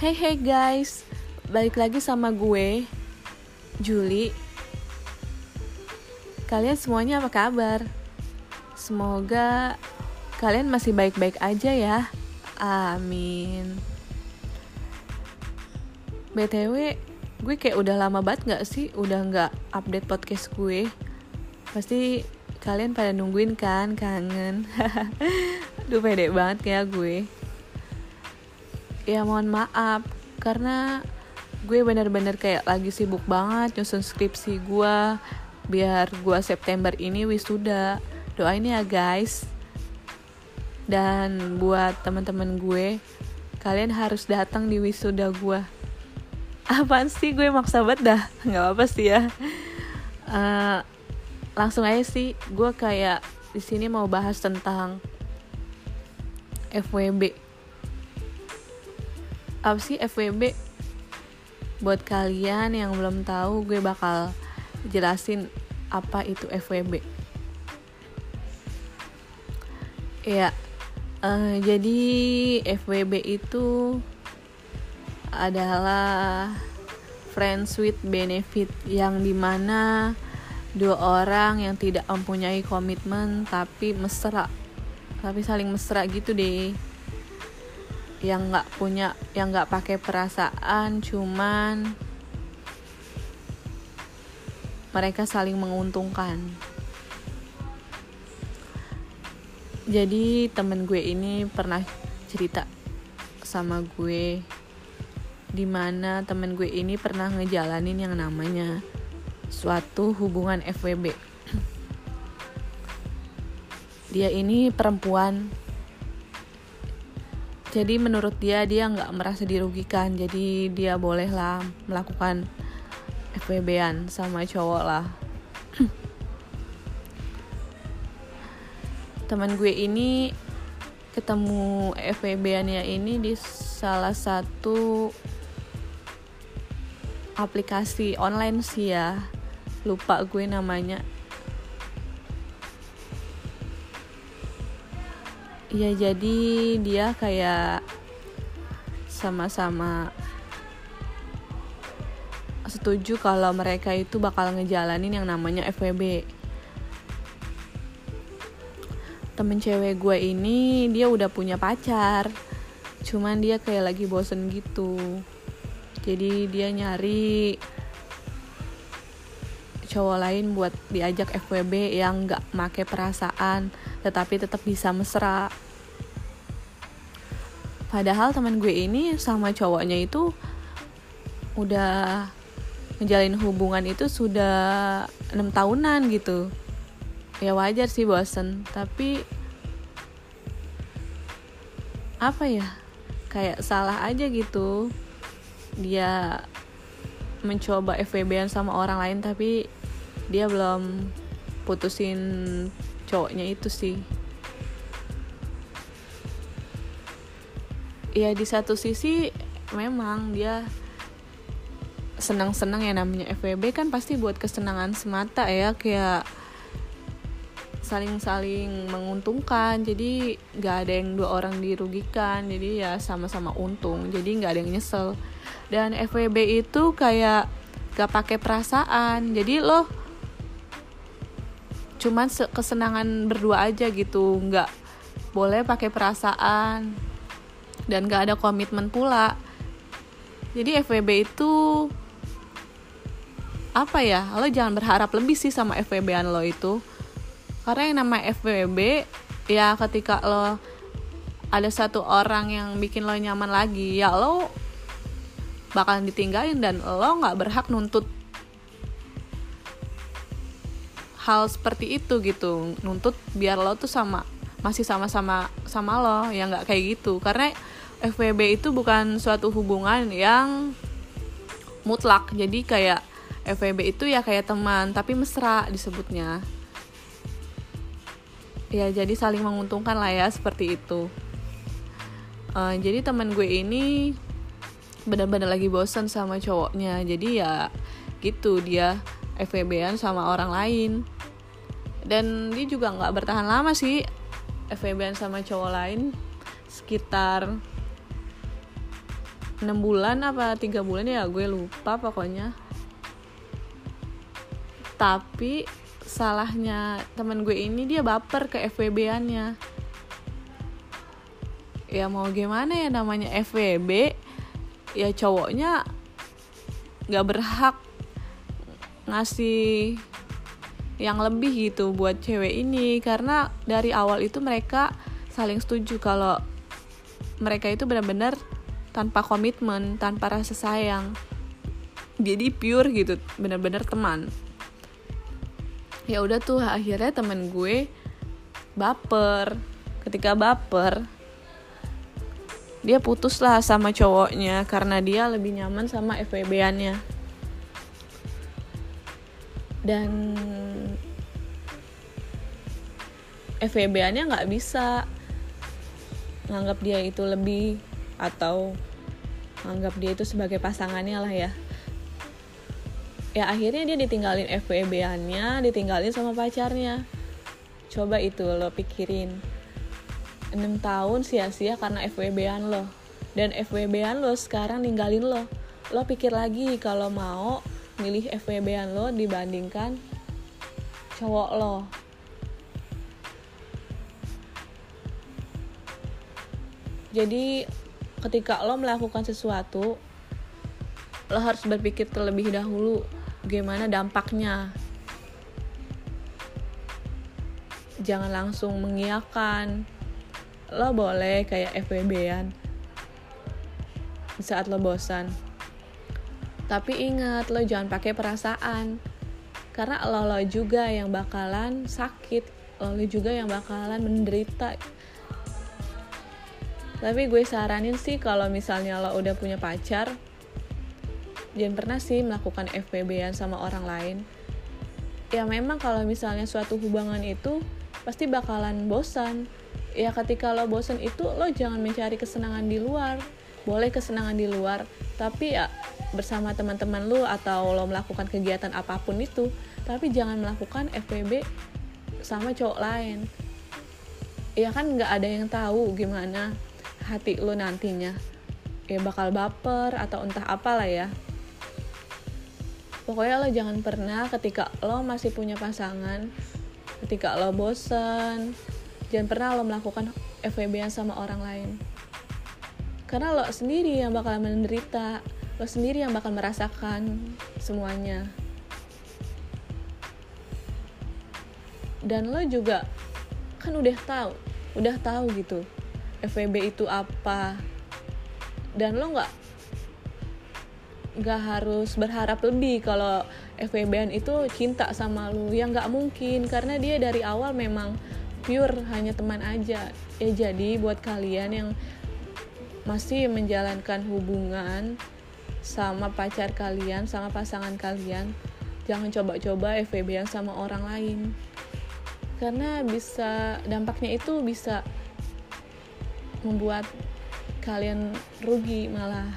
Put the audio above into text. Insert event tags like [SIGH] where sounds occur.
Hey hey guys, balik lagi sama gue, Juli. Kalian semuanya apa kabar? Semoga kalian masih baik-baik aja ya. Amin. BTW, gue kayak udah lama banget gak sih udah gak update podcast gue. Pasti kalian pada nungguin kan, kangen. [LAUGHS] Duh pede banget kayak gue. Ya mohon maaf, karena gue bener-bener kayak lagi sibuk banget nyusun skripsi gue biar gue September ini wisuda. Doain ya guys. Dan buat teman-teman gue kalian harus datang di wisuda gue apaan sih? Gue maksa banget dah. [LAUGHS] Nggak apa sih ya. Uh, langsung aja sih. Gue kayak di sini mau bahas tentang FWB apa sih FWB buat kalian yang belum tahu gue bakal jelasin apa itu FWB ya uh, jadi FWB itu adalah friends with benefit yang di mana dua orang yang tidak mempunyai komitmen tapi mesra. Tapi saling mesra gitu deh yang nggak punya yang nggak pakai perasaan cuman mereka saling menguntungkan. Jadi temen gue ini pernah cerita sama gue di mana temen gue ini pernah ngejalanin yang namanya suatu hubungan FWB [CLEARS THROAT] dia ini perempuan jadi menurut dia dia nggak merasa dirugikan. Jadi dia bolehlah melakukan FWB-an sama cowok lah. [CLEARS THROAT] Teman gue ini ketemu FWB-annya ini di salah satu aplikasi online sih ya. Lupa gue namanya ya jadi dia kayak sama-sama setuju kalau mereka itu bakal ngejalanin yang namanya FWB temen cewek gue ini dia udah punya pacar. Cuman dia kayak lagi bosen gitu. Jadi dia nyari cowok lain buat diajak FWB yang gak make perasaan tetapi tetap bisa mesra. Padahal teman gue ini sama cowoknya itu udah menjalin hubungan itu sudah enam tahunan gitu. Ya wajar sih bosen tapi apa ya kayak salah aja gitu. Dia mencoba FWB sama orang lain tapi dia belum putusin cowoknya itu sih. Ya di satu sisi memang dia senang-senang ya namanya FWB kan pasti buat kesenangan semata ya kayak saling-saling menguntungkan. Jadi nggak ada yang dua orang dirugikan jadi ya sama-sama untung jadi nggak ada yang nyesel. Dan FWB itu kayak gak pakai perasaan. Jadi lo cuman kesenangan berdua aja gitu nggak boleh pakai perasaan dan gak ada komitmen pula. Jadi FWB itu apa ya lo jangan berharap lebih sih sama FWB-an lo itu. Karena yang nama FWB ya ketika lo ada satu orang yang bikin lo nyaman lagi ya lo bakalan ditinggalin dan lo nggak berhak nuntut hal seperti itu gitu. Nuntut biar lo tuh sama masih sama-sama sama lo ya nggak kayak gitu. Karena FWB itu bukan suatu hubungan yang mutlak. Jadi kayak FWB itu ya kayak teman tapi mesra disebutnya. Ya jadi saling menguntungkan lah ya seperti itu. Uh, jadi teman gue ini benar-benar lagi bosan sama cowoknya. Jadi ya gitu dia FWB-an sama orang lain. Dan dia juga nggak bertahan lama sih FWB-an sama cowok lain sekitar enam bulan apa tiga bulan ya gue lupa pokoknya. Tapi salahnya temen gue ini dia baper ke FWB-annya ya mau gimana ya namanya FWB ya cowoknya nggak berhak ngasih yang lebih gitu buat cewek ini. Karena dari awal itu mereka saling setuju kalau mereka itu benar-benar tanpa komitmen tanpa rasa sayang. Jadi pure gitu benar-benar teman. Ya udah tuh akhirnya temen gue baper. Ketika baper dia putus lah sama cowoknya karena dia lebih nyaman sama FWB-annya dan FWB-annya nggak bisa nganggap dia itu lebih atau nganggap dia itu sebagai pasangannya lah ya. Ya akhirnya dia ditinggalin FWB-annya ditinggalin sama pacarnya. Coba itu lo pikirin. 6 tahun sia-sia karena FWB-an lo. Dan FWB-an lo sekarang ninggalin lo. Lo pikir lagi kalau mau milih FWB-an lo dibandingkan cowok lo? Jadi ketika lo melakukan sesuatu lo harus berpikir terlebih dahulu gimana dampaknya. Jangan langsung mengiyakan. Lo boleh kayak FWB-an saat lo bosan tapi ingat lo jangan pakai perasaan. Karena lo lo juga yang bakalan sakit. Lo juga yang bakalan menderita. Tapi gue saranin sih kalau misalnya lo udah punya pacar jangan pernah sih melakukan FWB-an sama orang lain. Ya memang kalau misalnya suatu hubungan itu pasti bakalan bosan. Ya ketika lo bosen itu lo jangan mencari kesenangan di luar. Boleh kesenangan di luar tapi ya bersama teman-teman lo atau lo melakukan kegiatan apa pun itu tapi jangan melakukan FPB sama cowok lain. Ya kan nggak ada yang tahu gimana hati lo nantinya. Ya bakal baper atau entah apalah ya. Pokoknya lo jangan pernah ketika lo masih punya pasangan ketika lo bosen jangan pernah lo melakukan FWB sama orang lain. Karena lo sendiri yang bakal menderita lo sendiri yang bakal merasakan semuanya. Dan lo juga kan udah tahu udah tahu gitu FWB itu apa. Dan lo nggak nggak harus berharap lebih kalau FWB itu cinta sama lu. Yang nggak mungkin karena dia dari awal memang pure hanya teman aja. Ya jadi buat kalian yang masih menjalankan hubungan sama pacar kalian sama pasangan kalian jangan coba-coba FVB yang sama orang lain. Karena bisa dampaknya itu bisa membuat kalian rugi malah